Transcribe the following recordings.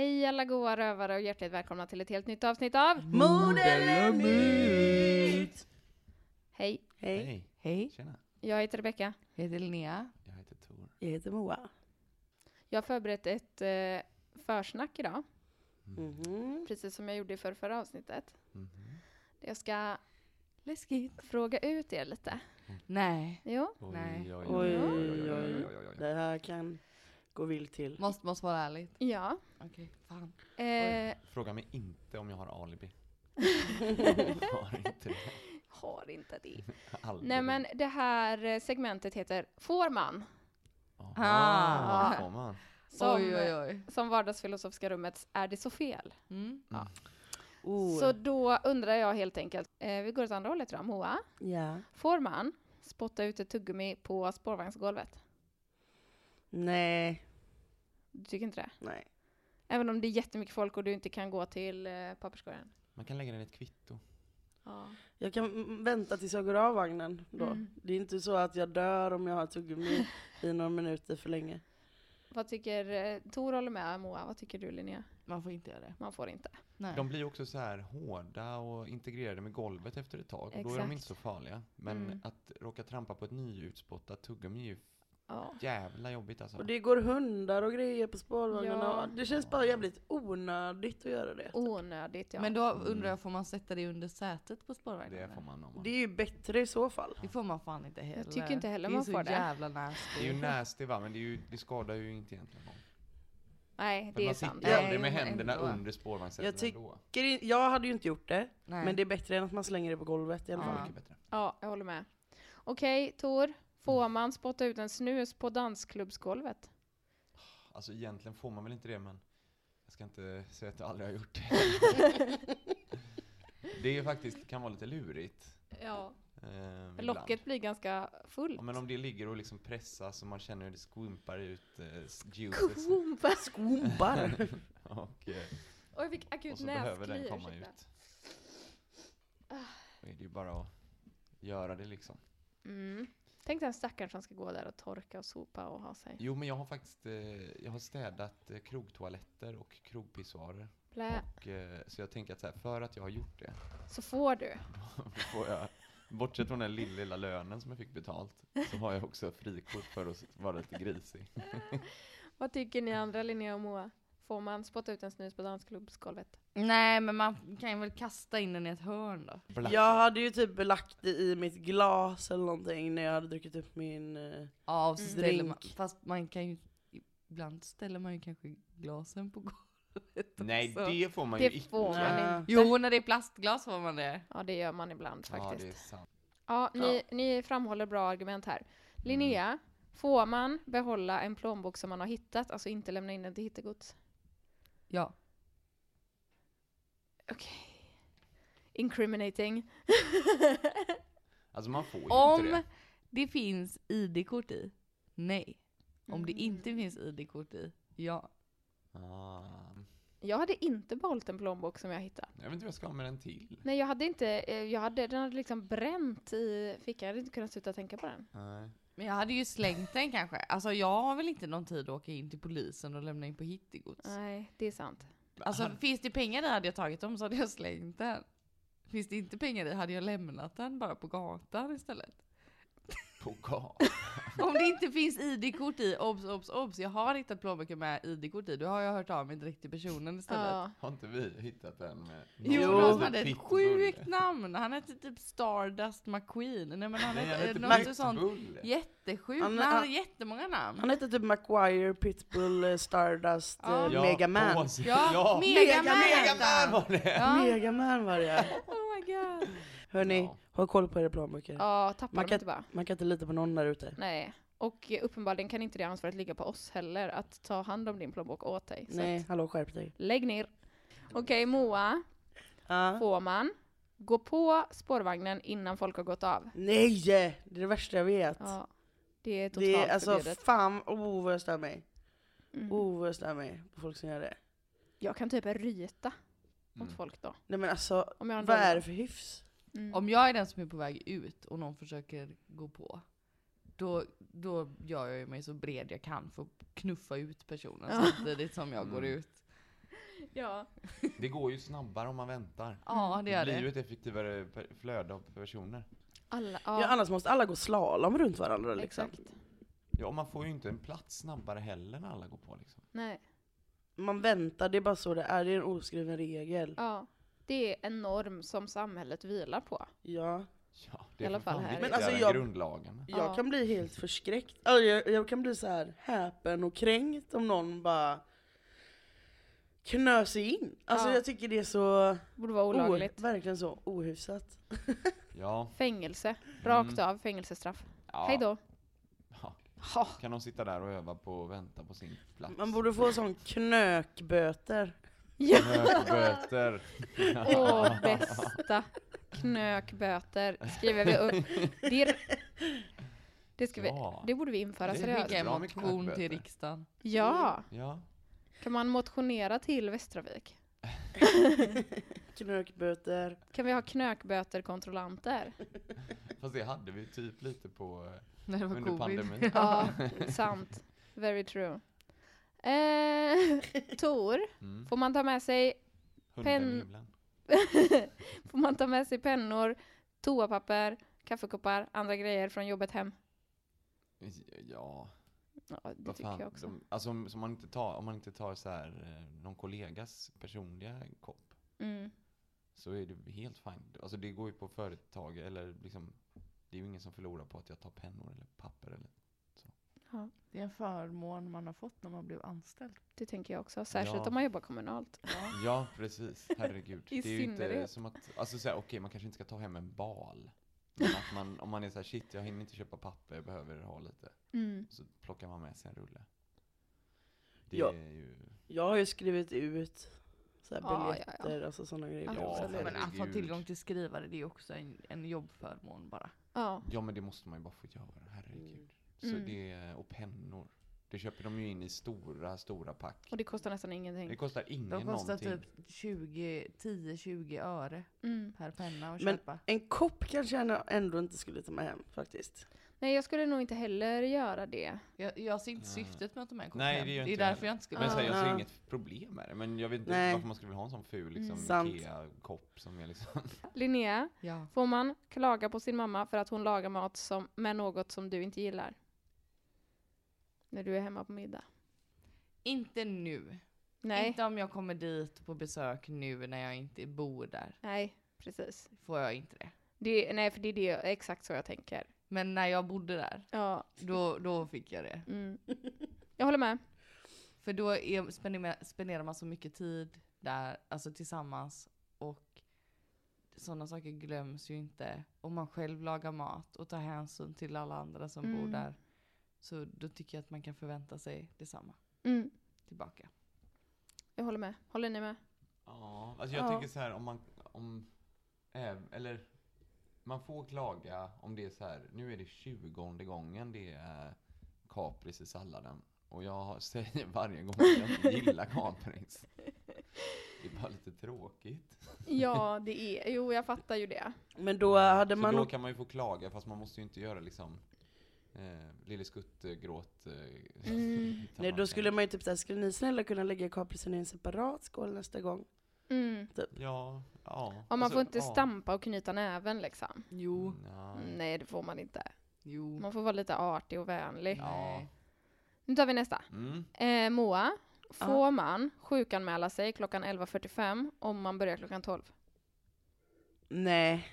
Hej alla goa rövare och hjärtligt välkomna till ett helt nytt avsnitt av Moderlemyt! Hej, Hej. Hej, Hej. tjena. jag heter Rebecka. Jag heter Linnea. Jag heter Tor. Jag heter Moa. Jag har förberett ett eh, försnack idag, Mhm. precis som jag gjorde i för förra avsnittet. Mhm. Jag ska Läskigt. fråga ut er lite. Nej. Jo, Oj, Nej. oj, Oj, oj, oj, oj, oj, oj, oj, oj. Det här kan gå vilt till. Måste, måste vara ärligt. ja. Okej, fan. Eh, Fråga mig inte om jag har alibi. Jag har inte det. har inte det. Aldrig. Nej men det här eh, segmentet heter Får man? Aha, Ah. får man? Som, oj, oj, oj. som vardagsfilosofiska rummets Är det så fel? Mm. Oh. Så då undrar jag helt enkelt, eh, vi går åt andra hållet då, Moa. Ja. Får man spotta ut ett tuggummi på spårvagnsgolvet? Nej. Du tycker inte det? Nej. Även om det är jättemycket folk och du inte kan gå till eh, papperskorgen? Man kan lägga den i ett kvitto. Ja. Jag kan vänta tills jag går av vagnen då. Mm. Det är inte så att jag dör om jag har tuggummi i några minuter för länge. Vad tycker, eh, Tor håller med Moa, vad tycker du Linnea? Man får inte göra det. Man får inte. Nej. De blir också så här hårda och integrerade med golvet efter ett tag. Och då är de Exakt. inte så farliga. Men Mm. att råka trampa på ett nyutspottat tuggummi är ju Ja. jävla jobbigt alltså. Och det går hundar och grejer på spårvagnarna. Ja. Det känns bara jävligt onödigt att göra det. Onödigt ja. Men då undrar jag, får man sätta det under sätet på spårvagnen? Det får man om man... Det är ju bättre i så fall. Det får man fan inte heller. tycker inte heller det man är så får det. jävla Det är nasty. ju nasty va, men det, är ju, det skadar ju inte egentligen någon. Nej, det är man sant. sitter ju aldrig med händerna ändå. under spårvagnssätena Jag Jag hade ju inte gjort det, Nej. men det är bättre än att man slänger det på golvet i alla fall. Ja. Ja, jag håller med. Okej, Tor. Får man spotta ut en snus på dansklubbsgolvet? Alltså egentligen får man väl inte det, men jag ska inte säga att jag aldrig har gjort det. det är ju faktiskt, kan vara lite lurigt. Ja. Eh. Locket blir ganska fullt. Ja, men om det ligger och liksom pressas och man känner hur det skvumpar ut eh, juices. Kumpa. Skompar! och, eh, Oj, jag fick akut och så behöver den komma ursäkta. ut. Då är det ju bara att göra det liksom. Mm. Tänk den stackaren som ska gå där och torka och sopa och ha sig. Jo, men jag har faktiskt eh, jag har städat eh, krogtoaletter och krogpissoarer. Blä. Och, eh, så jag tänker att så här, för att jag har gjort det, Så får du. får jag, bortsett från den lilla, lilla lönen som jag fick betalt, så har jag också frikort för att vara lite grisig. Vad tycker ni andra, Linnea och Moa? Får man spotta ut en snus på dansklubbsgolvet? Nej, men man kan ju väl kasta in den i ett hörn då. Black. Jag hade ju typ lagt det i mitt glas eller någonting när jag hade druckit upp min... eh, Ja, och så Mm. ställer man, Drink. fast man kan ju, ibland ställer man ju kanske glasen på golvet Nej, också. det får man Det ju icke. får man Nej. inte. Jo, när det är plastglas får man det. Ja, det gör man ibland Ja, faktiskt. det är sant. Ja, ni, ni framhåller bra argument här. Linnea, får man behålla en plånbok som man har hittat, alltså inte lämna in den till hittegods? Ja. Okej. Incriminating. Alltså man får ju Om inte det. det finns ID-kort i, nej. Om det Mm. inte finns ID-kort i, ja. Ah. Jag hade inte behållit en plånbok som jag hittade. Jag vet inte vad jag ska ha med den till. Nej, jag hade inte, eh, jag hade, den hade liksom bränt i fickan. Jag hade inte kunnat sluta tänka på den. Nej. Men jag hade ju slängt den kanske. Alltså jag har väl inte någon tid att åka in till polisen och lämna in på hittegods. Nej, det är sant. Alltså finns det pengar där hade jag tagit dem så hade jag slängt den. Finns det inte pengar i hade jag lämnat den bara på gatan istället. På gatan. Om det inte finns ID-kort i, obs, obs, obs, jag har hittat plånböcker med ID-kort i, då har jag hört av mig direkt till personen istället. Ja. Har inte vi hittat en med Jo, som hade ett sjukt namn, han hette typ Stardust McQueen, nej men han han hette något sånt jättesjukt, Han- han han- hade jättemånga namn. Han hette typ Macquire, Pitbull, eh, Stardust, Ja. eh, Ja, Megaman. Ja, ja. Megaman han. var det! Ja. Megaman var det Oh my god. Hörni, Ja. ha koll på era plånböcker. Ja, tappa Man dem kan- inte bara. Man kan inte lita på någon där ute. Nej. Och uppenbarligen kan inte det ansvaret ligga på oss heller, att ta hand om din plånbok åt dig. Så Nej, hallå skärp dig. lägg ner. Okej, Moa. Ja. Får man gå på spårvagnen innan folk har gått av? Nej! Det är det värsta jag vet. Ja. Det är totalt det är alltså förbjudet. fan, oh vad jag stör mig. Mm. Oh vad jag stör mig på folk som gör det. Jag kan typ ryta mot Mm. folk då. Nej men alltså, vad är det för hyfs? Mm. Om jag är den som är på väg ut och någon försöker gå på, då, då gör jag mig så bred jag kan för att knuffa ut personen Ja. samtidigt som jag går Mm. ut. Ja. Det går ju snabbare om man väntar. Ja, det gör blir ju det. ett effektivare flöde av personer. Alla, Ja. ja. annars måste alla gå slalom runt varandra liksom. Exakt. Ja, och man får ju inte en plats snabbare heller när alla går på liksom. Nej. Man väntar, det är bara så det är. Det är en oskriven regel. Ja. Det är en norm som samhället vilar på. Ja. Ja, det I alla fall här. Men alltså jag- grundlagarna. Jag Ja. kan bli helt förskräckt. Alltså, jag, jag kan bli så här häpen och kränkt om någon bara knö sig in. Alltså Ja. jag tycker det är så, Borde vara o, olagligt. verkligen så ohyfsat. Ja, Fängelse. Rakt Mm. av fängelsestraff. ja. Hej då. Ja. Ha. Kan de sitta där och öva på att vänta på sin plats? Man borde få sån knökböter. Ja. Böter. Åh, bästa. Knökböter skriver vi upp. Det, det, ska vi, Ja. det borde vi införa Det är seriöst. Skicka en bra med motion till knökböter. riksdagen. Ja. Ja. Kan man motionera till Västtrafik? Knökböter. Kan vi ha knökböter-kontrollanter? Fast det hade vi typ lite på eh, När det var under covid. pandemin. Ja, sant. Very true. Eh, Tor, Mm. får man ta med sig Pen- får man ta med sig pennor, toapapper, kaffekoppar, andra grejer från jobbet hem? Ja, Ja, det tycker jag också. De, alltså om, man inte tar, om man inte tar så här, eh, någon kollegas personliga kopp Mm. så är det helt fint. Alltså det går ju på företag eller liksom det är ju ingen som förlorar på att jag tar pennor eller papper eller Ja, Det är en förmån man har fått när man blev anställd. det tänker jag också. Särskilt Ja. om man jobbar kommunalt. Ja, precis. Herregud. I det är ju inte synnerhet. som att, alltså så här, okej, man kanske inte ska ta hem en bal. Men att man, om man är så här, shit, jag hinner inte köpa papper, jag behöver ha lite. Mm. Så plockar man med sig en rulle. Det Ja. är ju, Jag har ju skrivit ut så här Ja, ja, ja. biljetter, alltså sådana grejer. Ja, Ja. Men att ha tillgång till skrivare, det är också en, en jobbförmån bara. Ja. ja men det måste man ju bara få göra, herregud. Så Mm. det, och pennor. Det köper de ju in i stora, stora pack. Och det kostar nästan ingenting. Det kostar ingen De kostar någonting. typ 20, 10-20 öre Mm. per penna att Men- köpa. En kopp kanske jag ändå inte skulle ta med hem faktiskt. Nej, jag skulle nog inte heller göra det. Jag, jag ser inte Ja. syftet med att ta med en kopp Nej, hem. det gör det är inte jag därför heller. jag inte skulle Men så här, jag ser Ja. inget problem med det. Men jag vet inte Nej. varför man skulle vilja ha en sån ful liksom, Mm. Ikea-kopp som är liksom... Linnea, Ja. får man klaga på sin mamma för att hon lagar mat som, med något som du inte gillar? När du är hemma på middag? Inte nu. Nej, Inte om jag kommer dit på besök nu när jag inte bor där. nej, precis. Får jag inte det. Det, nej, för det är det, exakt så jag tänker. Men när jag bodde där, Ja, då, då fick jag det. mm. Jag håller med. För då är, spenderar, spenderar man så mycket tid där, alltså tillsammans. Och sådana saker glöms ju inte. Om man själv lagar mat och tar hänsyn till alla andra som bor Mm. där. Så då tycker jag att man kan förvänta sig detsamma Mm. tillbaka. Jag håller med. Håller ni med? Ja, alltså jag Ja. tänker så här om man, om, äv- eller man får klaga om det är så här, nu är det 20 gången det är kapris i salladen. Och jag säger varje gång att jag inte gillar kapris. Det är bara lite tråkigt. Ja, det är, jo jag fattar ju det. Men då hade Så man då kan man ju få klaga, fast man måste ju inte göra liksom eh, Lille Skutt-gråt. Eh, Mm. utan Nej, då skulle man ju typ säga, skulle ni snälla kunna lägga kaprisen i en separat skål nästa gång? Mm. Ja, ja. Och man alltså, får inte ja. stampa och knyta näven liksom. Jo. Ja. Nej, det får man inte. Jo. Man får vara lite artig och vänlig. Ja. Nu tar vi nästa. Mm. Eh, Moa, får man sjukanmäla sig klockan 11.45 om man börjar klockan 12? Nej.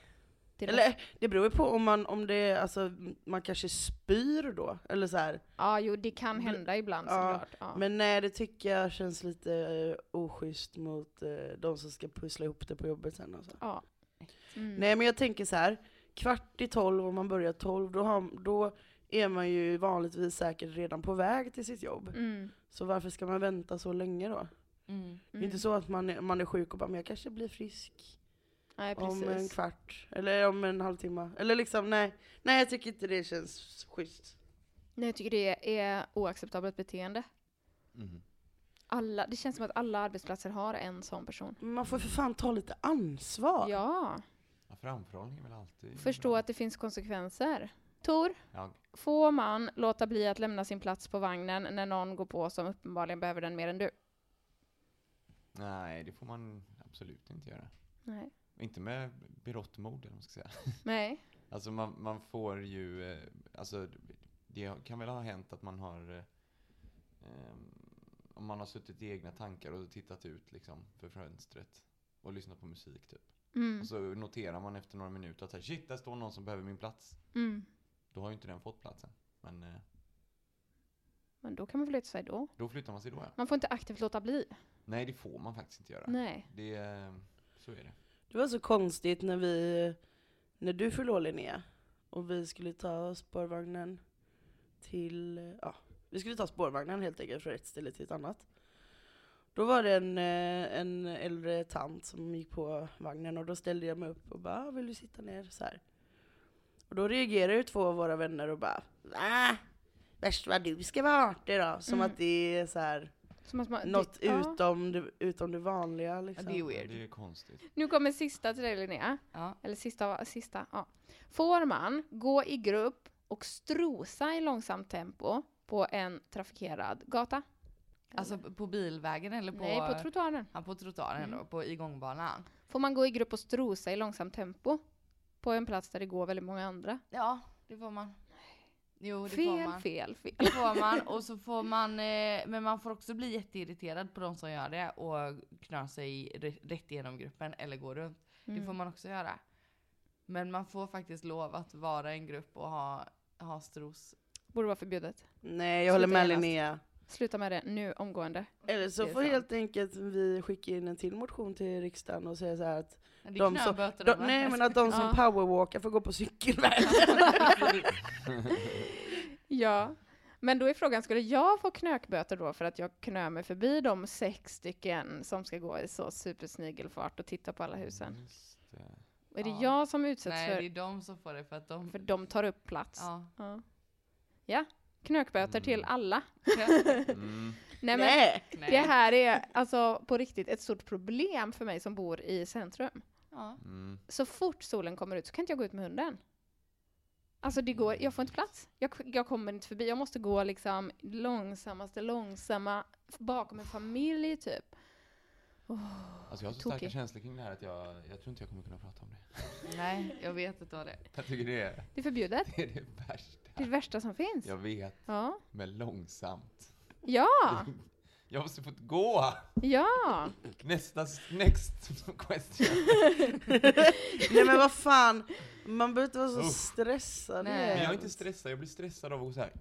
Till Eller det beror ju på om man, om det, alltså man kanske spyr då, eller så här. Ja, jo det kan hända ibland Ja, såklart. Ja. Men nej, det tycker jag känns lite eh, oschysst mot eh, de som ska pussla ihop det på jobbet sen alltså. ja. Mm. Nej men jag tänker så här. kvart i tolv om man börjar tolv, då, har, då är man ju vanligtvis säkert redan på väg till sitt jobb. Mm. Så varför ska man vänta så länge då? Mm. Det är inte så att man är, man är sjuk och bara, men jag kanske blir frisk Nej, om en kvart, eller om en halvtimme. Eller liksom, nej. Nej jag tycker inte det känns schysst. Nej, jag tycker det är oacceptabelt beteende. Mm. Alla, det känns som att alla arbetsplatser har en sån person. Man får för fan ta lite ansvar. Ja, Ja, framförhållning är väl alltid förstå bra. att det finns konsekvenser. Tor, Ja, får man låta bli att lämna sin plats på vagnen när någon går på som uppenbarligen behöver den mer än du? nej, det får man absolut inte göra. Nej. Inte med berått mod, eller vad man ska säga. Nej. Alltså man, man får ju, eh, alltså det kan väl ha hänt att man har, eh, om man har suttit i egna tankar och tittat ut liksom för fönstret och lyssnat på musik typ. Mm. Och så noterar man efter några minuter att här, shit, där står någon som behöver min plats. Mm. Då har ju inte den fått platsen. Men eh, Men då kan man flytta sig då. då flyttar man sig då ja. Man får inte aktivt låta bli. Nej, det får man faktiskt inte göra. Nej. Det, så är det. Det var så konstigt när vi, när du fyllde år Linnea, och vi skulle ta spårvagnen till, ja, vi skulle ta spårvagnen helt enkelt från ett ställe till ett annat. Då var det en, eh, en äldre tant som gick på vagnen och då ställde jag mig upp och bara, "Ah, vill du sitta ner? Så här. Och då reagerade ju två av våra vänner och bara, va? Värst vad du ska vara artig då. Som Mm. att det är så här, Som att man, något det, ja. utom, det, utom det vanliga Ja, liksom. det är Ja, weird. det är konstigt. Nu kommer sista till dig Linnea. Ja. Eller sista, sista, ja. Får man gå i grupp och strosa i långsamt tempo på en trafikerad gata? Alltså på bilvägen eller på... Nej, på trottoaren. Ja, på trottoaren Mm. då, på igångbanan. Får man gå i grupp och strosa i långsamt tempo på en plats där det går väldigt många andra? Ja, det får man. Jo, det får Fel, man. fel, fel. Det får man, och så får man, eh, men man får också bli jätteirriterad på de som gör det och knör sig rätt igenom gruppen eller gå runt. Det får Mm. man också göra. Men man får faktiskt lov att vara en grupp och ha, ha stros. Borde vara förbjudet. Nej, jag håller Sluta med genast. Linnea. Sluta med det nu omgående. Eller så Det får helt enkelt vi skicka in en till motion till riksdagen och säga så här att Det de som, de, nej men att de som Ja. powerwalkar får gå på cykelvägen. Ja. Men då är frågan, skulle jag få knökböter då för att jag knö mig förbi de sex stycken som ska gå i så supersnigelfart och titta på alla husen? Just det. Är det Ja. jag som utsätts Nej, det för, är de som får det för att de... för de tar upp plats? Ja. Ja. ja. Knökböter till Mm. alla. Mm. Nej men Nej! Nej. det här är alltså på riktigt ett stort problem för mig som bor i centrum. Ja. Mm. Så fort solen kommer ut så kan inte jag gå ut med hunden. Alltså det går, jag får inte plats. Jag, jag kommer inte förbi. Jag måste gå liksom långsammaste långsamma bakom en familj typ. Alltså jag har så starka Tokig. känslor kring det här att jag, jag tror inte jag kommer kunna prata om det. Nej, jag vet inte vad det är. Jag tycker det är Det är förbjudet. det, är det värsta. Det är det värsta som finns. Jag vet, Ja. men långsamt. Ja! Jag måste få gå! Ja! Nästa, next question. Nej men vad fan, man behöver inte vara så Uff. stressad. Nej. Men jag är inte stressad, jag blir stressad av att gå så här.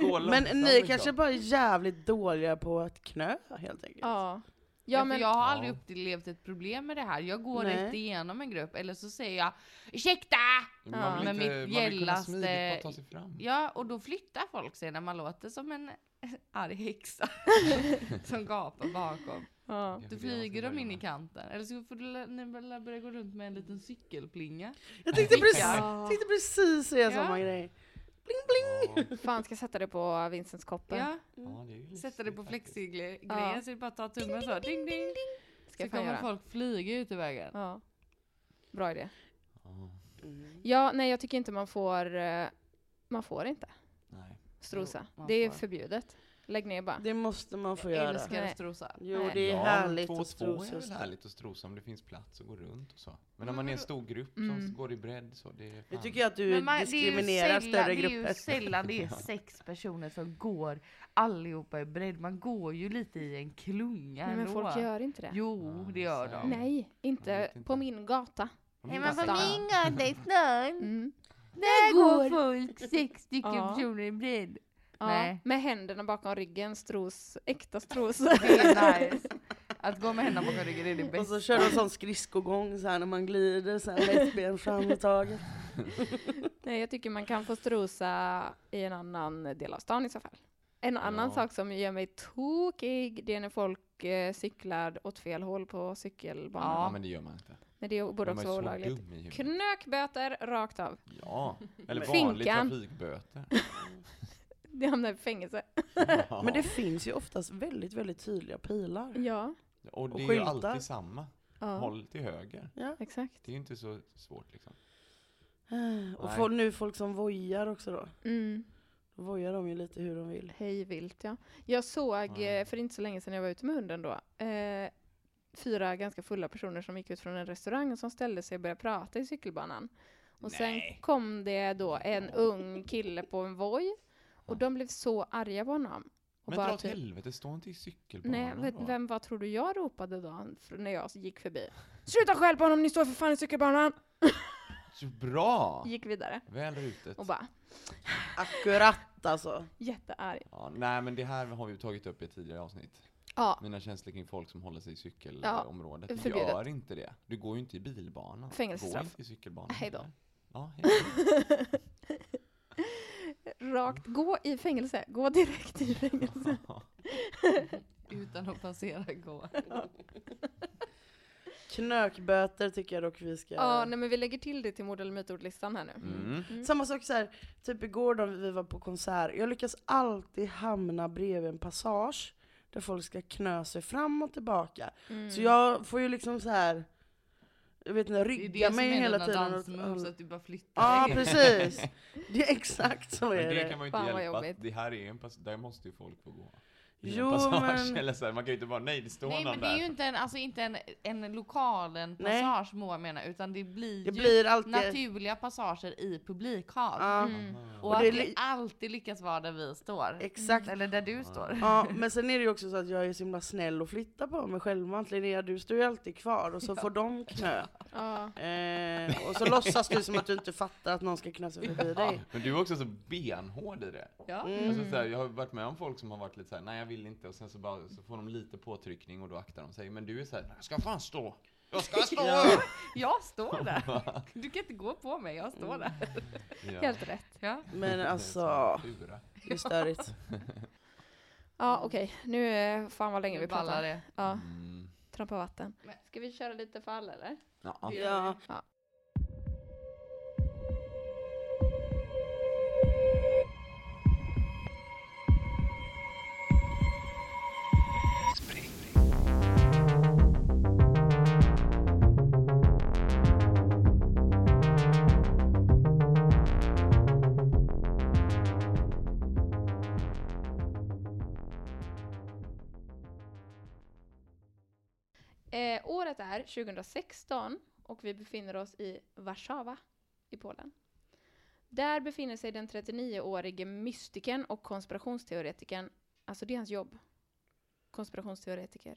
Gå Men långsamt, ni är kanske bara är jävligt dåliga på att knö helt enkelt. Ja. Ja, men jag har Ja. aldrig upplevt ett problem med det här. Jag går Nej. rätt igenom en grupp, eller så säger jag ursäkta! Man vill Men inte, mitt man vill kunna gällaste- smidigt bara ta sig fram. Ja, och då flyttar folk sig när man låter som en arg häxa som gapar bakom. ja. Då flyger de in i kanten. Eller så får du börja gå runt med en liten cykelplinga. Jag tänkte precis, Ja. tänkte precis säga Ja. samma grej. Med. Ja. Fan ska jag sätta det på Vincents koppen. Ja, Ja, det sätta det på flexigrejen Ja. så är det bara att ta tummen så. Ding ding! Ska Så kommer folk flyga ut i vägen. Ja. Bra idé. Ja, Mm. Ja, nej jag tycker inte man får, eh, man får inte nej. strosa. Jo, det är får. förbjudet. Lägg ner bara. Det måste man få Jag göra. älskar Nej. att strosa. Jo, det är ja, härligt två att och två strosa. är väl härligt att strosa om det finns plats att gå runt och så. Men när Men man är en stor grupp Mm. som går i bredd så, det är fan. tycker jag att du Men man- det är ju diskriminerar sällan- större Det är ju grupper. sällan det är sex personer som går allihopa i bredd. Man går ju lite i en klunga Nej, men ändå. folk gör inte det. Jo, det gör de. Nej, Jag inte inte. på min gata. Om Nej, det men på min gata i stan, Mm. där går folk sex stycken Ja. personer i bredd. Ja, Nej. med händerna bakom ryggen, stros, äkta stros. Det är nice. Att gå med händerna bakom ryggen är det Och bästa. så kör de sån skridskogång så här när man glider, så här ett ben fram i taget. Nej, jag tycker man kan få strosa i en annan del av stan i så fall. En annan Ja. sak som gör mig tokig, det är när folk eh, cyklar åt fel håll på cykelbanan. Ja, men det gör man inte. Men det borde också är vara så olagligt. Knökböter rakt av. Ja, eller Men- vanlig Finkan. trafikböter. Det hamnar i fängelse. Ja. Men det finns ju oftast väldigt, väldigt tydliga pilar. Ja, Och det och är ju skyltar. alltid samma. ja Håll till höger. Ja. exakt. Det är ju inte så svårt liksom. Och Nej. få, nu folk som vojar också då. Mm. Då vojar de ju lite hur de vill. Hej vilt, ja. Jag såg Ja. eh, för inte så länge sedan jag var ute med hunden då, eh, fyra ganska fulla personer som gick ut från en restaurang och som ställde sig och började prata i cykelbanan. Och sen Nej. kom det då en ung kille på en Voi och de blev så arga på honom. Och Men bara dra åt typ, helvete, stå inte i cykelbanan Nej, vet, vem vad tror du jag ropade då när jag gick förbi? Sluta skäll på honom, ni står för fan i cykelbanan! Bra! Gick vidare Väl rutet. och bara Akkurat alltså. jättearg. Ja, nej men det här har vi ju tagit upp i ett tidigare avsnitt. Ja, Mina känslor kring folk som håller sig i cykelområdet. förbjudet. Gör inte det. Du går ju inte i bilbanan. Fängelsestraff. Gå inte i cykelbanan. Hej då. heller. Ja, hej rakt, gå i fängelse, gå direkt i fängelse. Utan att passera gå. Knökböter tycker jag dock vi ska... Ja, nej men vi lägger till det till mord eller mytordlistan här nu. Mm. Mm. Samma sak så här, typ igår då vi var på konsert, jag lyckas alltid hamna bredvid en passage där folk ska knö sig fram och tillbaka. Mm. Så jag får ju liksom så här, jag vet inte, Det är rygga det som mig är hela dina tiden. att du bara flyttar Ja dig. precis, det är exakt så Men är det det. kan man ju inte Fan, hjälpa. Det här är en pass- där måste ju folk få gå. I en Jo, passage, men- Eller så här, man kan ju inte bara, nej det står Nej någon men det är ju där. inte en, alltså inte en, en lokal, en Nej. passage må jag mena, utan det blir Det ju blir alltid... naturliga passager i publikhal. Ja, Mm. Och, Och att det li- alltid lyckas vara där vi står. exakt. Eller där du står. Ja, men sen är det ju också så att jag är så himla snäll och flyttar på mig självmant. Linnea, du står ju alltid kvar och så får de knö. Ja. Eh, och så låtsas du som att du inte fattar att någon ska knö sig förbi dig. Men du är också så benhård i det. Ja. Mm. Alltså, så här, jag har varit med om folk som har varit lite såhär, nej jag vill inte, och sen så, bara, så får de lite påtryckning och då aktar de sig. Men du är såhär, jag ska fan stå! Jag ska stå! Ja. Jag står där. Du kan inte gå på mig, jag står där. Ja. Helt rätt. Ja. Men alltså, det är störigt. Ja okej, nu är fan vad länge vi pratar. det. Ja, Mm. trampa vatten. Men- Ska vi köra lite fall eller? Ja. Ja. Eh, året är 2016 och vi befinner oss i Warszawa i Polen. Där befinner sig den 39-årige mystikern och konspirationsteoretikern, alltså det är hans jobb. Konspirationsteoretiker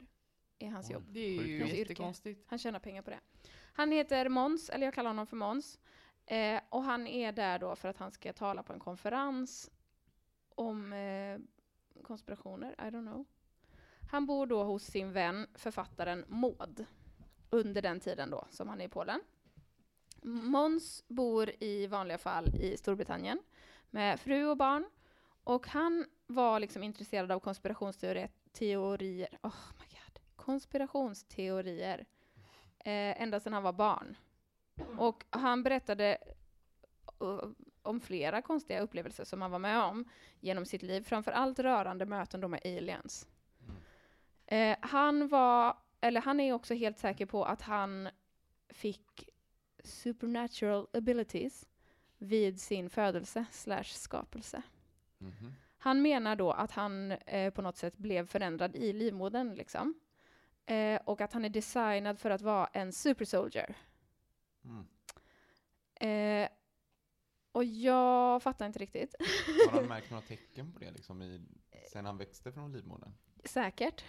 är hans jobb. Det är ju yrke. jättekonstigt. Han tjänar pengar på det. Han heter Måns, eller jag kallar honom för Måns. Eh, och han är där då för att han ska tala på en konferens om eh, konspirationer, I don't know. Han bor då hos sin vän, författaren Maud, under den tiden då som han är i Polen. Måns bor i vanliga fall i Storbritannien med fru och barn. Och han var liksom intresserad av konspirationsteorier. Oh my god. Konspirationsteorier. Eh, ända sedan han var barn. Och han berättade uh, om flera konstiga upplevelser som han var med om genom sitt liv, framför allt rörande möten då med aliens. Eh, han var, eller han är också helt säker på att han fick supernatural abilities vid sin födelse slash skapelse. Mhm. Han menar då att han eh, på något sätt blev förändrad i livmodern liksom. Eh, och att han är designad för att vara en super soldier. Mm. Eh, och jag fattar inte riktigt. Har han märkt några tecken på det liksom i, sen han växte från livmodern? Säkert.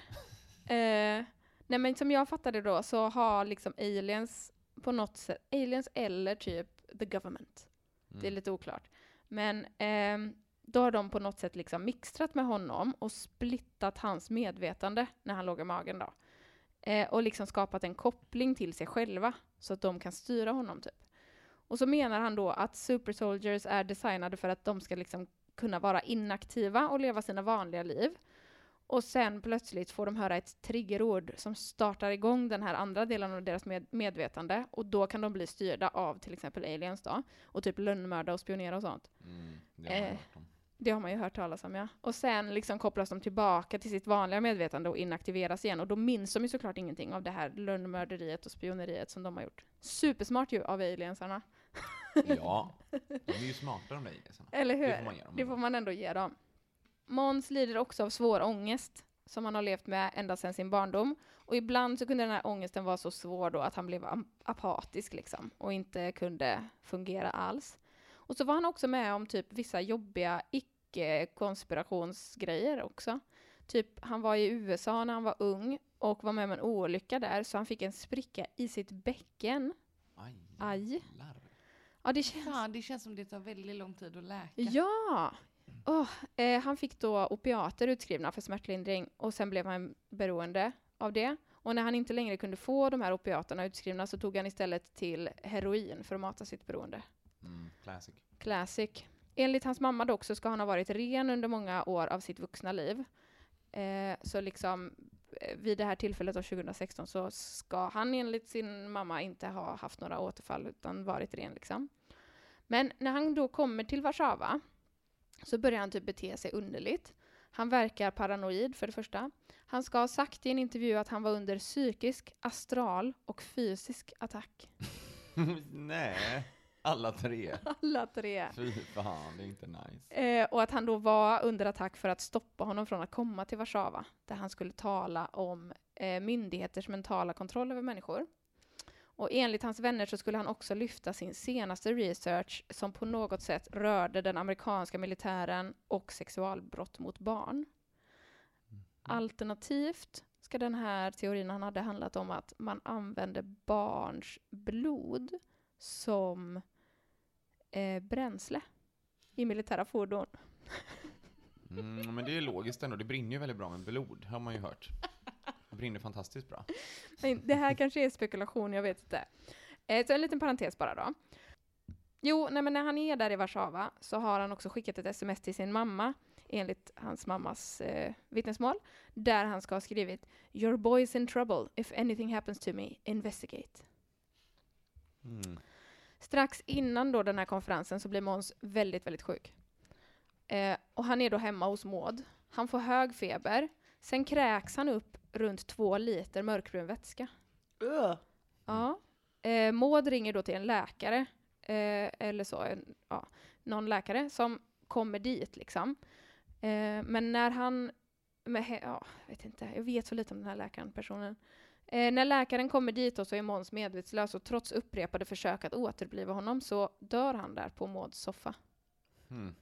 Eh, nej men som jag fattade då så har liksom aliens på något sätt, aliens eller typ the government. Det är Mm. lite oklart. Men ehm, då har de på något sätt liksom mixtrat med honom och splittat hans medvetande när han låg i magen då. Eh, och liksom skapat en koppling till sig själva så att de kan styra honom typ. Och så menar han då att super soldiers är designade för att de ska liksom kunna vara inaktiva och leva sina vanliga liv. Och sen plötsligt får de höra ett triggerord som startar igång den här andra delen av deras med medvetande och då kan de bli styrda av till exempel aliens då och typ lönnmörda och spionera och sånt. Mm, det har Eh. Det har man ju hört talas om ja. Och sen liksom kopplas de tillbaka till sitt vanliga medvetande och inaktiveras igen och då minns de ju såklart ingenting av det här lönnmörderiet och spioneriet som de har gjort. Supersmart ju av aliensarna. Ja, de är ju smartare än dig. Liksom. Eller hur? Det får man. Det får man ändå ge dem. Måns lider också av svår ångest som han har levt med ända sedan sin barndom. Och ibland så kunde den här ångesten vara så svår då att han blev apatisk liksom och inte kunde fungera alls. Och så var han också med om typ vissa jobbiga icke-konspirationsgrejer också. Typ han var i USA när han var ung och var med om en olycka där så han fick en spricka i sitt bäcken. Aj, Aj. Ja, det känns Fan, det känns som det tar väldigt lång tid att läka. Ja! Åh, eh, han fick då opiater utskrivna för smärtlindring och sen blev han beroende av det. Och när han inte längre kunde få de här opiaterna utskrivna så tog han istället till heroin för att mata sitt beroende. Mm, classic. Classic. Enligt hans mamma dock så ska han ha varit ren under många år av sitt vuxna liv. Eh, så liksom eh, vid det här tillfället av 2016 så ska han enligt sin mamma inte ha haft några återfall utan varit ren liksom. Men när han då kommer till Warszawa så börjar han typ bete sig underligt. Han verkar paranoid för det första. Han ska ha sagt i en intervju att han var under psykisk, astral och fysisk attack. Nej, alla tre. Alla tre. Fy fan, det är inte nice. Eh, och att han då var under attack för att stoppa honom från att komma till Warszawa, där han skulle tala om eh, myndigheters mentala kontroll över människor. Och enligt hans vänner så skulle han också lyfta sin senaste research som på något sätt rörde den amerikanska militären och sexualbrott mot barn. Alternativt ska den här teorin han hade handlat om att man använde barns blod som eh, bränsle i militära fordon. Mm, men det är logiskt ändå, det brinner ju väldigt bra med blod, har man ju hört. Det brinner fantastiskt bra. Det här kanske är spekulation, jag vet inte. Eh, så en liten parentes bara då. Jo, nej, men när han är där i Warszawa så har han också skickat ett sms till sin mamma, enligt hans mammas eh, vittnesmål, där han ska ha skrivit “Your boy's in trouble. If anything happens to me, investigate”. Mm. Strax innan då den här konferensen så blir Måns väldigt, väldigt sjuk. Eh, och han är då hemma hos Maud. Han får hög feber. Sen kräks han upp runt två liter mörkbrun vätska. Ugh. Ja. Eh, Maud ringer då till en läkare, eh, eller så, en, ja, någon läkare som kommer dit liksom. Eh, men när han, med, ja, vet inte, jag vet så lite om den här läkaren, personen. Eh, när läkaren kommer dit då så är Måns medvetslös och trots upprepade försök att återbliva honom så dör han där på Mauds soffa. Mm.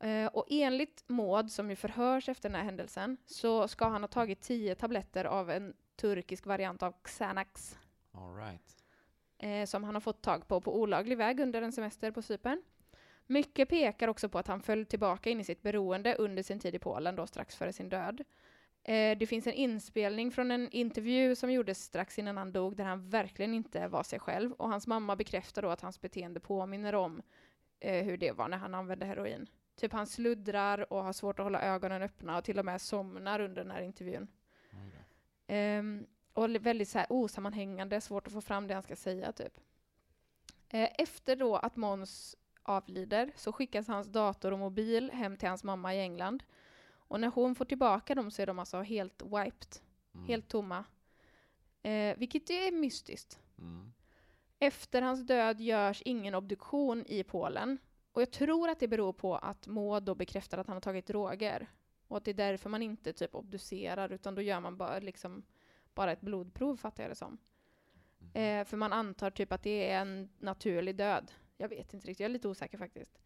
Eh, och enligt Maud, som ju förhörs efter den här händelsen, så ska han ha tagit tio tabletter av en turkisk variant av Xanax All right. eh, som han har fått tag på på olaglig väg under en semester på Cypern. Mycket pekar också på att han föll tillbaka in i sitt beroende under sin tid i Polen då strax före sin död. Eh, det finns en inspelning från en intervju som gjordes strax innan han dog där han verkligen inte var sig själv och hans mamma bekräftar då att hans beteende påminner om eh, hur det var när han använde heroin. Typ han sluddrar och har svårt att hålla ögonen öppna och till och med somnar under den här intervjun. Ehm, och väldigt så här osammanhängande, svårt att få fram det han ska säga typ. Eh, efter då att Måns avlider så skickas hans dator och mobil hem till hans mamma i England. Och när hon får tillbaka dem så är de alltså helt wiped, Mm. helt tomma. Eh, vilket är mystiskt. Mm. Efter hans död görs ingen obduktion i Polen. Och jag tror att det beror på att Maud då bekräftar att han har tagit droger. Och att det är därför man inte typ obducerar, utan då gör man bara, liksom, bara ett blodprov, fattar jag det som. Eh, för man antar typ att det är en naturlig död. Jag vet inte riktigt, jag är lite osäker faktiskt.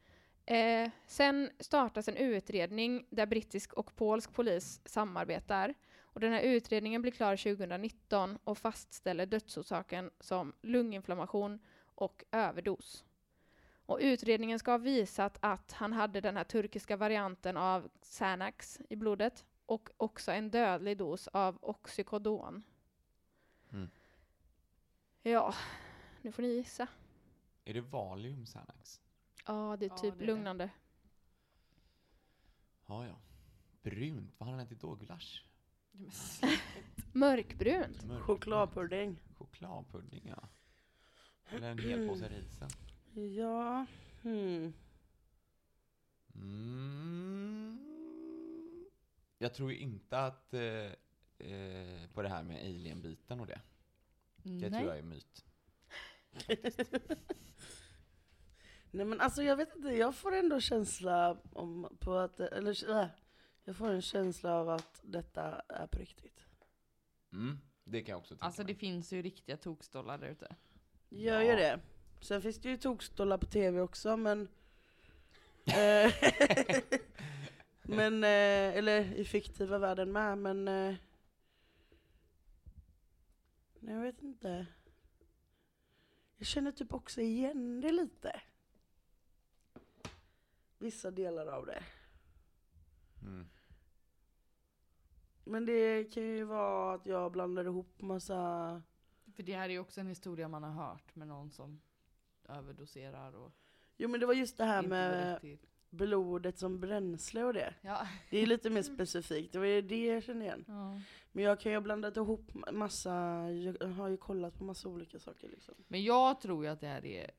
Eh, sen startas en utredning där brittisk och polsk polis samarbetar. Och den här utredningen blir klar 2019 och fastställer dödsorsaken som lunginflammation och överdos. Och utredningen ska ha visat att han hade den här turkiska varianten av Xanax i blodet och också en dödlig dos av Oxycodon. Mm. Ja, nu får ni gissa. Är det Valium Xanax? Ja, det är Ja, typ det är det. lugnande. Ja, ja. Brunt, vad har han ätit då? Gulasch? Mörkbrunt. Mörk- Chokladpudding. Chokladpudding, ja. Eller en hel påse risen. Ja, hmm. Mm. Jag tror ju inte att eh, eh, på det här med alien-biten och det. Det tror jag är myt. Nej men alltså jag vet inte, jag får ändå känsla om på att, eller äh, jag får en känsla av att detta är på riktigt. Mm, det kan jag också tänka Alltså det mig. finns ju riktiga tokstollar där ute. Gör Ja. ju det. Sen finns det ju tokstollar på tv också men eh, Men, eh, eller i fiktiva världen med men eh, Nej jag vet inte. Jag känner typ också igen det lite. Vissa delar av det. Mm. Men det kan ju vara att jag blandar ihop massa För det här är ju också en historia man har hört med någon som överdoserar och Jo men det var just det här med blodet som bränsle och det. Ja. Det är lite mer specifikt, det var ju det jag kände igen. ja. Men jag kan ju ha blandat ihop massa, jag har ju kollat på massa olika saker liksom. Men jag tror ju att det här är,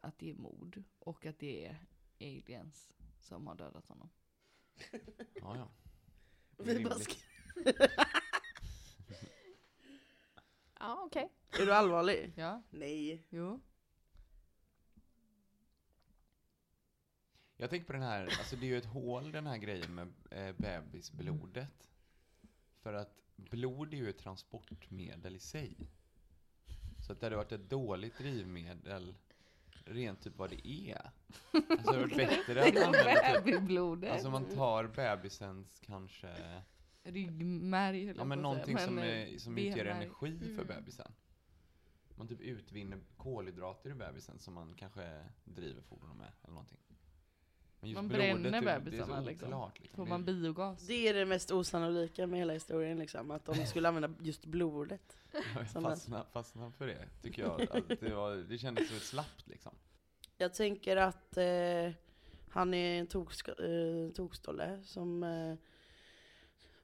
att det är mord och att det är aliens som har dödat honom. Ja, ja. Vi bara. Ja, okej. Är du allvarlig? Ja, Nej. jo. Jag tänker på den här, alltså det är ju ett hål den här grejen med eh, bebisblodet. För att blod är ju ett transportmedel i sig. Så att det hade varit ett dåligt drivmedel, rent typ vad det är. Alltså det hade varit bättre att använda typ, alltså man tar bebisens kanske, Ryggmärg höll ja men någonting som, är, som eh, utgör benmärg. energi för Mm. bebisen. Man typ utvinner kolhydrater ur bebisen som man kanske driver fordon med eller någonting. Men Man blodet, bränner det- det är så bebisarna, liksom. oklart, liksom. Får Det- man biogas? Det är det mest osannolika med hela historien liksom, att de skulle använda just blodet. Fastnar, fastnar för det, tycker jag. Att det, var, det kändes ett slappt liksom. Jag tänker att eh, han är en tokska, eh, tokstolle som eh,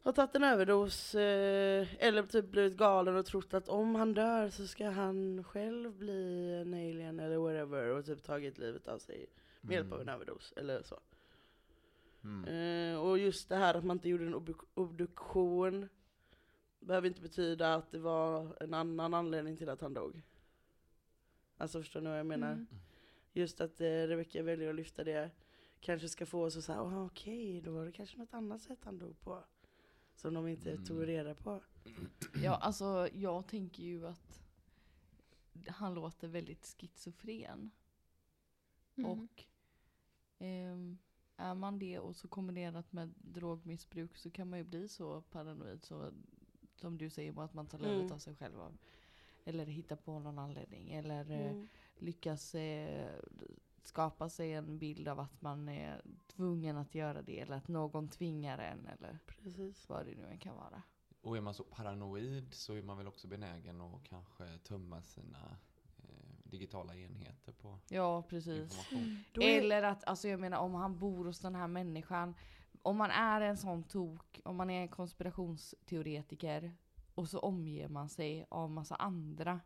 har tagit en överdos eh, eller typ blivit galen och trott att om han dör så ska han själv bli en alien eller whatever och typ tagit livet av sig med hjälp av en överdos eller så. Mm. Eh, och just det här att man inte gjorde en obduk- obduktion behöver inte betyda att det var en annan anledning till att han dog. Alltså förstår ni vad jag menar? Mm. Just att eh, Rebecca väljer att lyfta det kanske ska få oss att säga, oh, okej, då var det kanske något annat sätt han dog på. Som de inte Mm. tog reda på. Ja, alltså jag tänker ju att han låter väldigt schizofren. Mm. Och ehm, är man det och så kombinerat med drogmissbruk så kan man ju bli så paranoid så som du säger att man tar livet Mm. av sig själv. av- Eller hittar på någon anledning. Eller eh, Mm. lyckas eh, skapa sig en bild av att man är tvungen att göra det. Eller att någon tvingar en. Eller Precis. vad det nu än kan vara. Och är man så paranoid så är man väl också benägen att kanske tömma sina digitala enheter på Ja, precis. är- Eller att, alltså jag menar om han bor hos den här människan. Om man är en sån tok, om man är en konspirationsteoretiker och så omger man sig av massa andra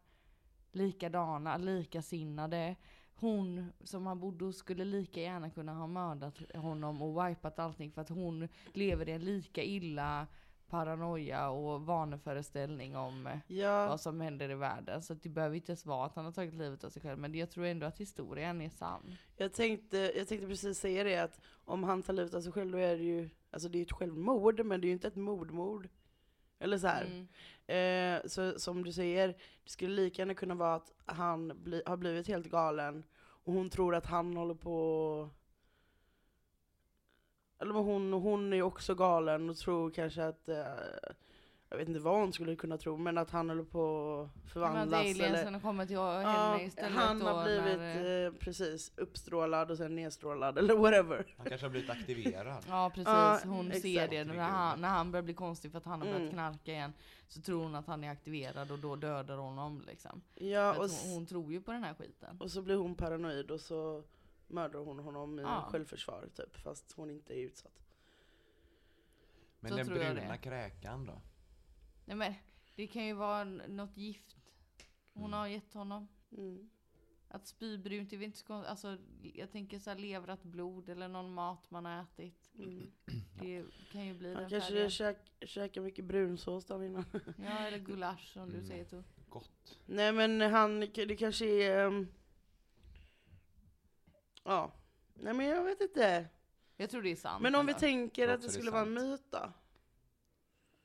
likadana, likasinnade. Hon som han bodde hos skulle lika gärna kunna ha mördat honom och wipat allting för att hon lever i en lika illa paranoia och vaneföreställning om eh, Ja, vad som händer i världen. Så det behöver inte ens vara att han har tagit livet av sig själv. Men jag tror ändå att historien är sann. jag tänkte, jag tänkte precis säga det att om han tar livet av sig själv då är det ju, alltså det är ett självmord men det är ju inte ett mordmord. Eller så. Mm. Eh, så som du säger, det skulle lika gärna kunna vara att han bli, har blivit helt galen och hon tror att han håller på eller men hon, hon är ju också galen och tror kanske att eh, jag vet inte vad hon skulle kunna tro, men att han håller på att Men att förvandlas. aliensen Eller, kommer till ja, henne istället han då har blivit när, eh, precis uppstrålad och sen nedstrålad eller whatever. Han kanske har blivit aktiverad. Ja precis, Ja, hon exakt. ser det när han, när han börjar bli konstig för att han har börjat Mm. knarka igen. Så tror hon att han är aktiverad och då dödar hon honom liksom. Ja, och, hon, hon tror ju på den här skiten. och så blir hon paranoid och så mördar hon honom i Ja. självförsvar typ, fast hon inte är utsatt. Men Så den bruna kräkan då? Nej men det kan ju vara något gift hon Mm. har gett honom. Mm. Att spy brunt, är väl inte så konstigt. Alltså jag tänker så här levrat blod eller någon mat man har ätit. Mm. Det kan ju bli Han den kanske färgen. käk, käkar mycket brunsås dagen innan. Ja eller gulasch som du Mm. säger Tor. Gott. Nej men han, det kanske är... ehm, Ja. Nej men jag vet inte. Jag tror det är sant. Men om vi tänker att det det skulle vara en myt då?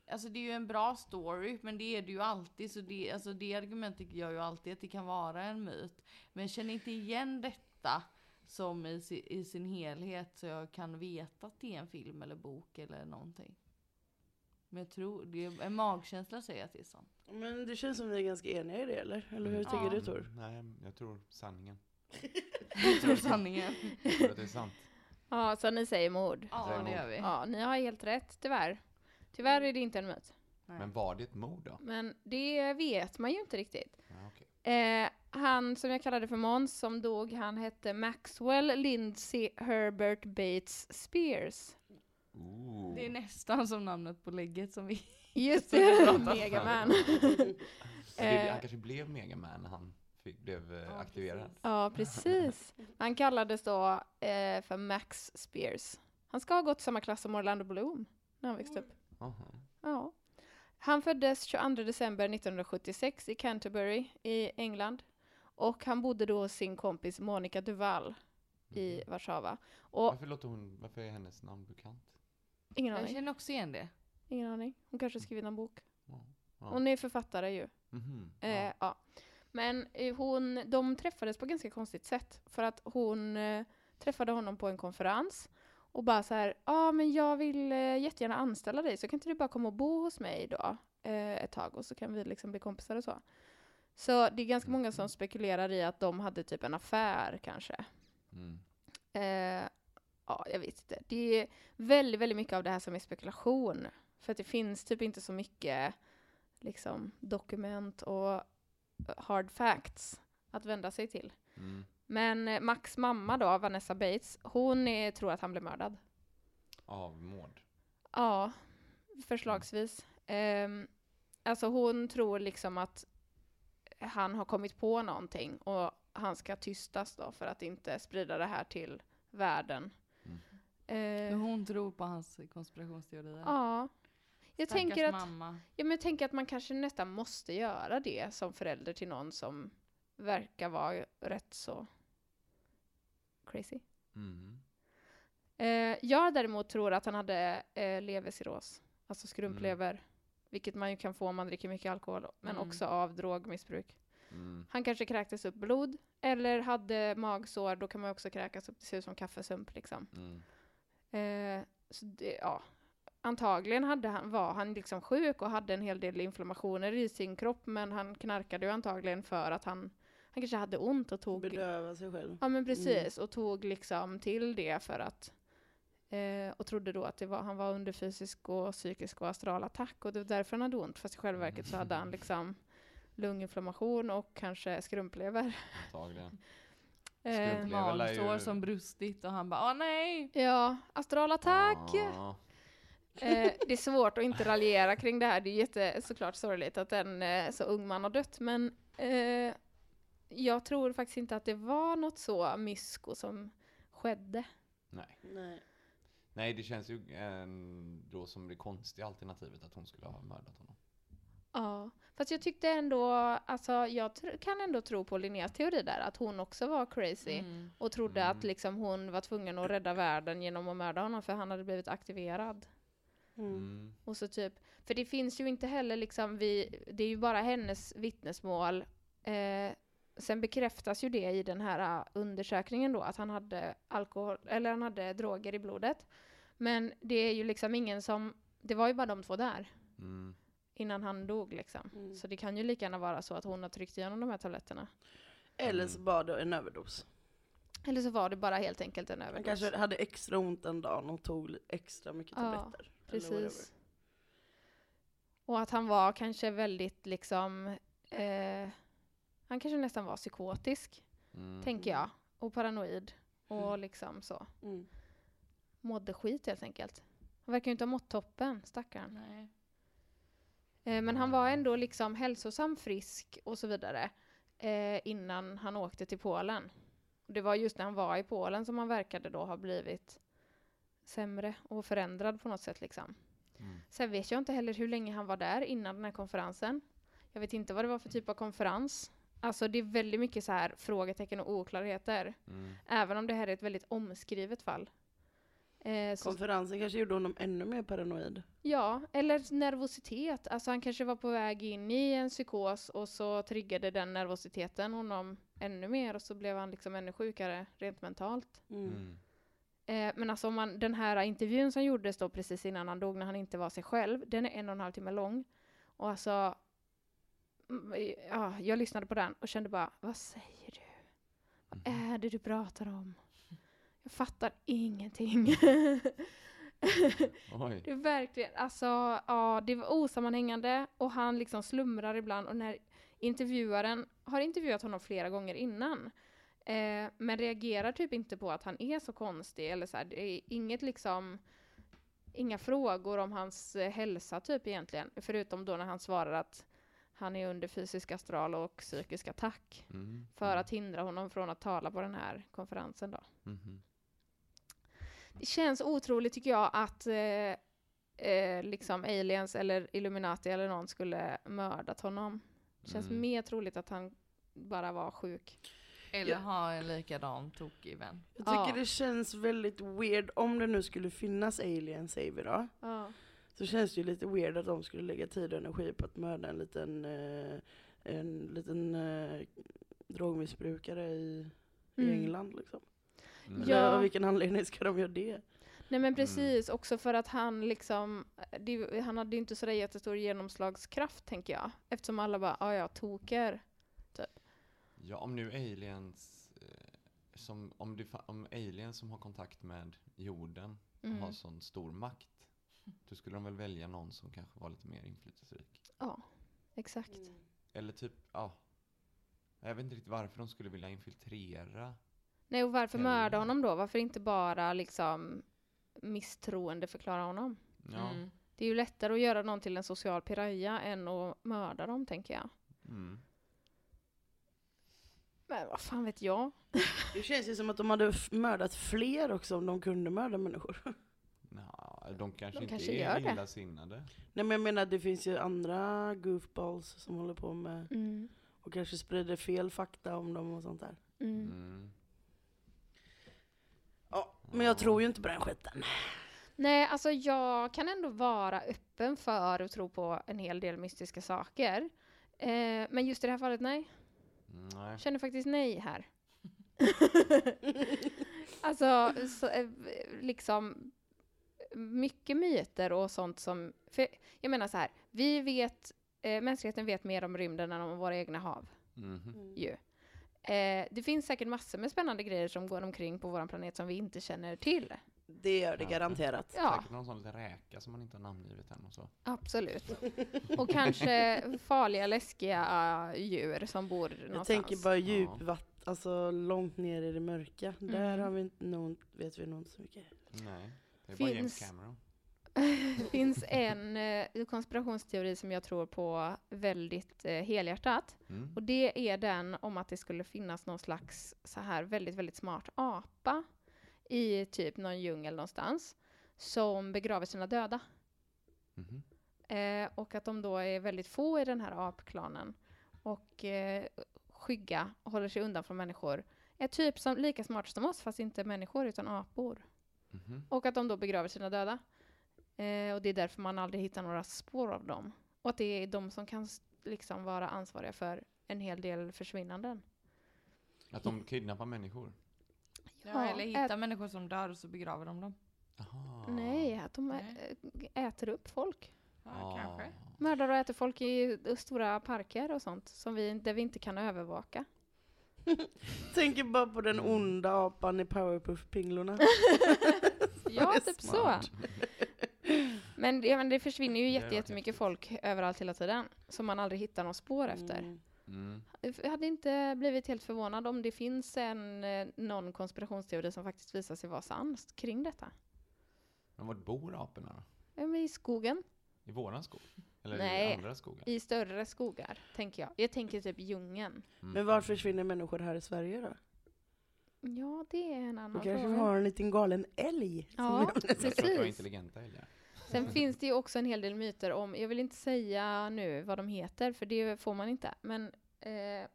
Alltså det är ju en bra story, men det är det ju alltid. Så det, alltså det argumentet gör ju alltid att det kan vara en myt. Men jag känner inte igen detta som i, i sin helhet så jag kan veta att det är en film eller bok eller någonting. Men jag tror, det är, en magkänsla säger att det är sant. Men det känns som vi är ganska eniga i det eller? Eller hur Ja. tänker du Tor? Nej, jag tror sanningen. Jag tror sanningen. Jag tror att det är sant. Ja, så ni säger mord. Ja, det gör vi. Ja, ni har helt rätt, tyvärr. Tyvärr är det inte en myt. Men var det ett mord då? Men det vet man ju inte riktigt. Ja, okej. Eh, han som jag kallade för Måns som dog, han hette Maxwell Lindsay Herbert Bates Spears. Ooh. Det är nästan som namnet på lägget som vi... Just det. Megaman. Eh. han kanske blev Megaman när han fick, blev eh, Ja, aktiverad. precis. Ja, precis. Han kallades då eh, för Max Spears. Han ska ha gått samma klass som Orlando Bloom när han växte upp. Aha. Ja. Han föddes 22 december 1976 i Canterbury i England. Och han bodde då hos sin kompis Monica Duval i Mhm. Warszawa. Och Varför, låter hon, varför är hennes namn bekant? ingen Jag aning. känner också igen det. Ingen aning. Hon kanske har skrivit en bok. Ja. Ja. Hon är författare ju. Mhm. Eh, Ja. ja. Men eh, hon, de träffades på ganska konstigt sätt. För att hon eh, träffade honom på en konferens och bara så här, ja ah, men jag vill eh, jättegärna anställa dig så kan inte du bara komma och bo hos mig då eh, ett tag och så kan vi liksom bli kompisar och så. Så det är ganska många som spekulerar i att de hade typ en affär kanske. Mm. Eh, ja, jag vet inte. Det är väldigt, väldigt mycket av det här som är spekulation. För att det finns typ inte så mycket liksom, dokument och hard facts att vända sig till. Mm. Men eh, Max mamma då, Vanessa Bates, hon är, tror att han blev mördad. Avmord. Ja, förslagsvis. Ehm, alltså hon tror liksom att han har kommit på någonting och han ska tystas då för att inte sprida det här till världen. Mm. Eh, hon tror på hans konspirationsteorier. ja. Jag tänker, att, mamma. ja, men jag tänker att man kanske nästan måste göra det som förälder till någon som verkar vara rätt så crazy. Mm. Eh, jag däremot tror att han hade eh, levercirros, alltså skrumplever, vilket man ju kan få om man dricker mycket alkohol, men Mm. också av drogmissbruk. Mm. Han kanske kräktes upp blod, eller hade magsår, då kan man också kräkas upp, det ser ut som kaffesump liksom. Mm. Eh, så det, ja. Antagligen hade han, var han liksom sjuk och hade en hel del inflammationer i sin kropp, men han knarkade ju antagligen för att han, han kanske hade ont och tog Bedöva sig själv. Ja men precis, och tog liksom till det för att eh, och trodde då att det var, han var under fysisk och psykisk och astral attack och det var därför han hade ont. Fast i själva verket så hade han liksom lunginflammation och kanske skrumplever. Antagligen. Eh, Skrumplever ju- Magsår som brustit och han bara åh nej! ja, astral attack! Ja. Eh, det är svårt att inte raljera kring det här. Det är jätte, såklart sorgligt att en eh, så ung man har dött, men eh, jag tror faktiskt inte att det var något så mysko som skedde. Nej. Nej. Nej, det känns ju ändå som det konstiga alternativet att hon skulle ha mördat honom. Ja, fast jag tyckte ändå, alltså jag tr- kan ändå tro på Linneas teori där, att hon också var crazy Mm. och trodde Mm. att liksom hon var tvungen att rädda världen genom att mörda honom för han hade blivit aktiverad. Mm. Mm. Och så typ, för det finns ju inte heller liksom, vi, det är ju bara hennes vittnesmål. Eh, sen bekräftas ju det i den här uh, undersökningen då, att han hade alkohol, eller han hade droger i blodet. Men det är ju liksom ingen som, det var ju bara de två där Mm. innan han dog liksom. Mm. Så det kan ju lika gärna vara så att hon har tryckt igenom de här tabletterna. Eller så Mm. var det en överdos. Eller så var det bara helt enkelt en Han överdos. kanske hade extra ont den dagen och tog extra mycket Ja, tabletter. whatever. Precis. Och att han var kanske väldigt liksom, eh, han kanske nästan var psykotisk, Mm. tänker jag. Och paranoid. Och Mm. liksom så. Mm. Mådde skit helt enkelt. Han verkar ju inte ha mått toppen, stackarn. Nej. Eh, men han var ändå liksom hälsosam, frisk och så vidare. Eh, innan han åkte till Polen. Och det var just när han var i Polen som han verkade då ha blivit sämre och förändrad på något sätt liksom. Mm. Sen vet jag inte heller hur länge han var där innan den här konferensen. Jag vet inte vad det var för typ av konferens. Alltså det är väldigt mycket så här frågetecken och oklarheter. Mm. Även om det här är ett väldigt omskrivet fall. Eh, så, Konferensen kanske gjorde honom ännu mer paranoid. ja, eller nervositet. Alltså han kanske var på väg in i en psykos och så triggade den nervositeten honom ännu mer och så blev han liksom ännu sjukare rent mentalt. Mm. Eh, men alltså om man, den här intervjun som gjordes då precis innan han dog när han inte var sig själv, den är en och en halv timme lång. Och alltså, mm, ja, jag lyssnade på den och kände bara, vad säger du? Vad Mhm. är det du pratar om? Jag fattar ingenting. Det är verkligen, alltså, ja, det var osammanhängande och han liksom slumrar ibland och när intervjuaren har intervjuat honom flera gånger innan eh, men reagerar typ inte på att han är så konstig eller så här, det är inget liksom inga frågor om hans eh, hälsa typ egentligen förutom då när han svarar att han är under fysisk astral och psykisk attack Mm. för Mm. att hindra honom från att tala på den här konferensen då. Mhm. Det känns otroligt tycker jag att eh, eh, liksom aliens eller Illuminati eller någon skulle mördat honom. Det känns Mm. mer troligt att han bara var sjuk. Eller Ja. ha en likadan tokig vän. Jag tycker Ja. det känns väldigt weird, om det nu skulle finnas aliens säger vi då. Ja. Så känns det ju lite weird att de skulle lägga tid och energi på att mörda en liten, eh, en liten eh, drogmissbrukare i, i Mm. England liksom. Mm. Ja. Av vilken anledning ska de göra det? Nej men precis, också för att han liksom, det, han hade ju inte sådär jättestor genomslagskraft tänker jag. Eftersom alla bara, ja ja, toker. Ja, om nu aliens, eh, som, om, det, om aliens som har kontakt med jorden Mm. har sån stor makt, då skulle de väl välja någon som kanske var lite mer inflytelserik. Ja, exakt. Eller typ, ja. Jag vet inte riktigt varför de skulle vilja infiltrera. Nej och varför Eller- mörda honom då? Varför inte bara liksom misstroende förklara honom? Ja. Mm. Det är ju lättare att göra någon till en social piraya än att mörda dem, tänker jag. Mm. Men vad fan vet jag? Det känns ju som att de hade mördat fler också om de kunde mörda människor. Nå, de kanske De inte kanske är illasinnade. Nej men jag menar det finns ju andra goofballs som håller på med Mm. och kanske sprider fel fakta om dem och sånt där. Mm. Mm. Ja, men jag tror ju inte på den skiten. Nej, alltså jag kan ändå vara öppen för att tro på en hel del mystiska saker. Eh, men just i det här fallet, nej. Nej. Jag känner faktiskt nej här. alltså, så, eh, liksom mycket myter och sånt som... För jag menar så här, vi vet, eh, mänskligheten vet mer om rymden än om våra egna hav. Mhm. Ju. Eh, det finns säkert massor med spännande grejer som går omkring på vår planet som vi inte känner till. Det gör det Ja. garanterat. Ja, Säkert någon sån liten räka som man inte har namngivit än och så. absolut. Och kanske farliga, läskiga uh, djur som bor Jag någonstans. tänker bara djupvatten, alltså långt ner i det mörka. Där Mm. har vi inte nog, vet vi nog inte så mycket. Nej. Det är bara James Finns- Cameron. Det finns en eh, konspirationsteori som jag tror på väldigt eh, helhjärtat. Mm. Och det är den om att det skulle finnas någon slags så här väldigt, väldigt smart apa i typ någon djungel någonstans. som begraver sina döda. Mhm. Eh, och att de då är väldigt få i den här apklanen. Och eh, skygga, håller sig undan från människor. Är typ som, lika smarta som oss, fast inte människor utan apor. Mhm. Och att de då begraver sina döda. Eh, och det är därför man aldrig hittar några spår av dem. Och att det är de som kan liksom vara ansvariga för en hel del försvinnanden. Att de kidnappar människor? Ja, eller hitta ät- människor som dör och så begraver de dem. Aha. Nej, att de Nej. äter upp folk. Ja, Ah. kanske. Mördar och äter folk i stora parker och sånt, som vi, där vi inte kan övervaka. Tänker bara på den Mm. onda apan i Powerpuff-pinglorna. Ja, typ så. Men, ja, men det försvinner ju jättemycket folk överallt hela tiden, som man aldrig hittar någon spår efter. Mm. Mm. Jag hade inte blivit helt förvånad om det finns en, eh, någon konspirationsteori som faktiskt visar sig vara sann kring detta. Men var bor aporna då? I skogen, I våran skog? Eller Nej. i andra skogar? i större skogar, tänker jag. Jag tänker typ djungeln. Mm. Men var försvinner människor här i Sverige då? Ja, det är en Då annan kanske vi fråga. har en liten galen älg. som Ja, sig. Jag tror att det var precis. intelligenta älgar. Sen finns det ju också en hel del myter om, jag vill inte säga nu vad de heter, för det får man inte, men eh,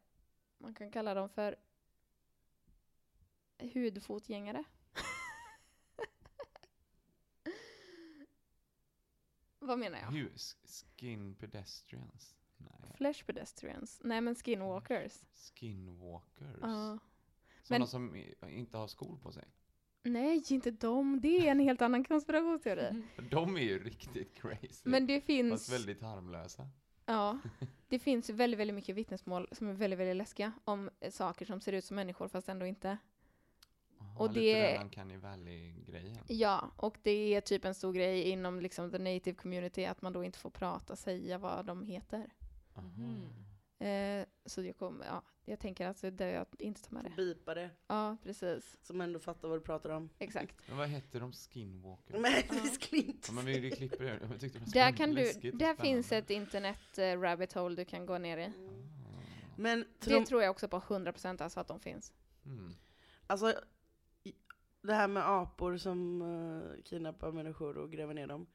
man kan kalla dem för hudfotgängare. vad menar jag? Skin pedestrians? Nej. Flesh pedestrians? Nej men skinwalkers. Skinwalkers? Ja. Sådana Men- som inte har skor på sig? Nej, inte de. Det är en helt annan konspirationsteori. De är ju riktigt crazy. Men det Fast finns, väldigt harmlösa. ja, det finns väldigt, väldigt mycket vittnesmål som är väldigt, väldigt läskiga om eh, saker som ser ut som människor fast ändå inte. Aha, Och lite det- den Uncanny Valley-grejen. Ja, och det är typ en stor grej inom liksom the native community att man då inte får prata, säga vad de heter. Eh, så jag kommer, ja, jag tänker att det är jag inte tar med det. Bipa det, Ja, precis. som ändå fattar vad du pratar om. Exakt. Men vad heter de? Skinwalkers? Nej, det skulle inte. Ja, men vi, vi klipper det. Jag tyckte det var Där, kan du, där finns ett internet eh, rabbit hole du kan gå ner i. Men Det tror, tror jag också på 100% alltså att de finns. Mm. alltså, det här med apor som uh, kidnappar människor och gräver ner dem.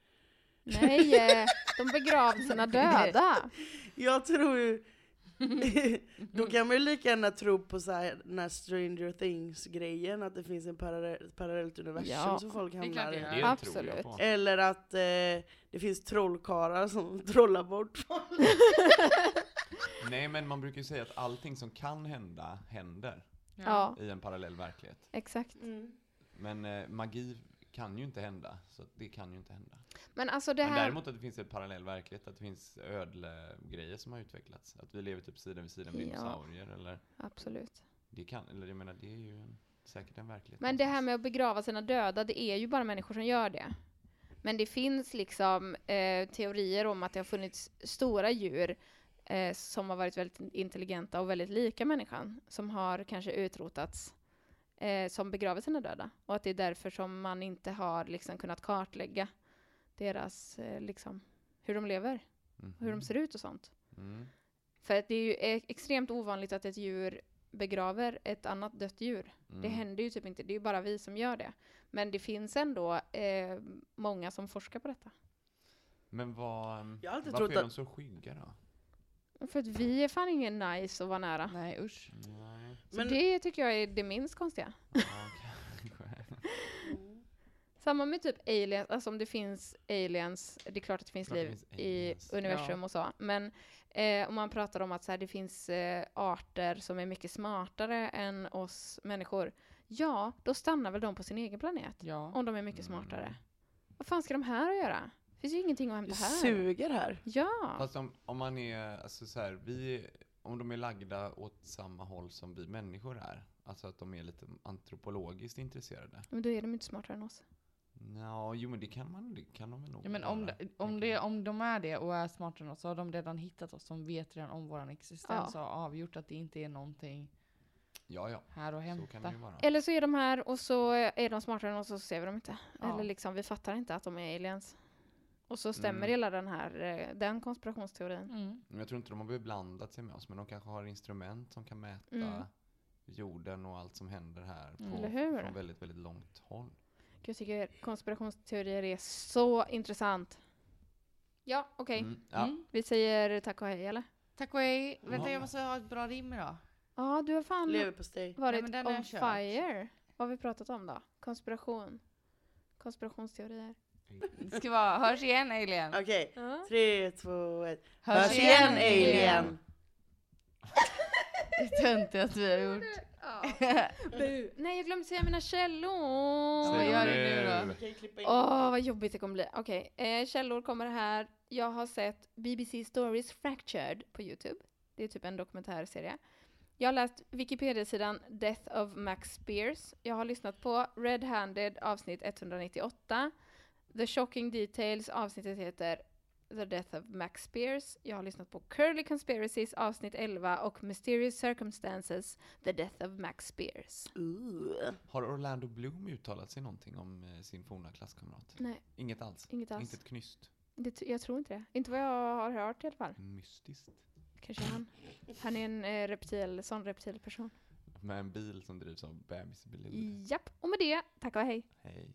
Nej, eh, de begravde sina döda. Jag tror ju, då kan man ju lika gärna tro på så här, den här Stranger Things-grejen, att det finns en parallell, parallellt universum Ja, som folk hamnar det i. Det tror Absolut. jag på. Eller att eh, det finns trollkarlar som trollar bort folk. Nej, men man brukar ju säga att allting som kan hända, händer Ja, i en parallell verklighet. exakt. Men eh, magi kan ju inte hända, så det kan ju inte hända. Men alltså det Men här... däremot att det finns en parallell verklighet, att det finns ödlegrejer som har utvecklats. Att vi lever typ sida vid sida med Ja. dinosaurier eller Absolut. det kan, eller jag menar det är ju en, säkert en verklighet. Men det här någonstans. med att begrava sina döda, det är ju bara människor som gör det. Men det finns liksom eh, teorier om att det har funnits stora djur eh, som har varit väldigt intelligenta och väldigt lika människan, som har kanske utrotats, eh, som begraver sina döda. Och att det är därför som man inte har liksom kunnat kartlägga deras, eh, liksom, hur de lever, hur de Mhm. ser ut och sånt. Mm. För att det är ju e- extremt ovanligt att ett djur begraver ett annat dött djur. Det Mm. händer ju typ inte, det är ju bara vi som gör det. Men det finns ändå eh, många som forskar på detta. Men vad, Jag har alltid varför trott är de att- så skygga då? För att vi är fan ingen nice att vara nära. Nej usch. Nej, Så Men- det tycker jag är det minst konstiga. ja. Samma med typ aliens, alltså om det finns aliens, det är klart att det finns Klart det liv finns i universum och så, men eh, om man pratar om att så här, det finns eh, arter som är mycket smartare än oss människor, ja, då stannar väl de på sin egen planet, Ja. om de är mycket Mm. smartare. Vad fan ska de här göra? Det finns ju ingenting att Det hämta här. suger här. Ja, Fast om, om man är, alltså så här, vi, om de är lagda åt samma håll som vi människor är, alltså att de är lite antropologiskt intresserade. men då är de inte smartare än oss. Nå, jo men det kan man, det kan de väl nog Ja, men om, vara, de- om, det, om de är det och är smartare än oss så har de redan hittat oss som vet redan om vår existens Ja. och har avgjort att det inte är någonting Ja, ja. här Så det hämta. ju vara. Eller så är de här och så är de smartare än oss och så ser vi dem inte. Ja. Eller liksom, vi fattar inte att de är aliens. Och så stämmer Mm. hela den här, eh, den konspirationsteorin. Mm. Jag tror inte de har beblandat sig med oss, men de kanske har instrument som kan mäta Mm. jorden och allt som händer här på, Eller hur? från väldigt, väldigt långt håll. Jag tycker konspirationsteorier är så intressant. Ja, okej. Mm, ja. Mm. Vi säger tack och hej eller? Tack och hej. Vänta Ja. jag måste ha ett bra rim idag. Ja, du har fan Leverpastej. varit men den har on fire. Vad har vi pratat om då? Konspiration. Konspirationsteorier. Det ska vara hörs igen alien. Okej, Ja. tre, två, ett. Hörs, Hörs igen alien! Det är töntigt vi har gjort. Bu. Nej, jag glömde säga mina källor. Säg gör du nu då? Klippa in. Åh, vad jobbigt det kommer bli. Okej, eh, källor kommer här. Jag har sett BBC Stories Fractured på Youtube. Det är typ en dokumentärserie. Jag har läst Wikipedia-sidan Death of Max Spears. Jag har lyssnat på Red Handed avsnitt 198. The Shocking Details avsnittet heter The Death of Max Spears. Jag har lyssnat på Curly Conspiracies avsnitt 11 och Mysterious Circumstances The Death of Max Spears. Ooh. Har Orlando Bloom uttalat sig någonting om eh, sin forna klasskamrat? Nej, Inget alls? inget alls. Inte ett knyst? Det, jag tror inte det. Inte vad jag har hört i alla fall. Mystiskt? Kanske han. Han är en eh, reptil, sån reptilperson. Med en bil som drivs av bebisbilud? Japp, och med det, tack och hej. Hej.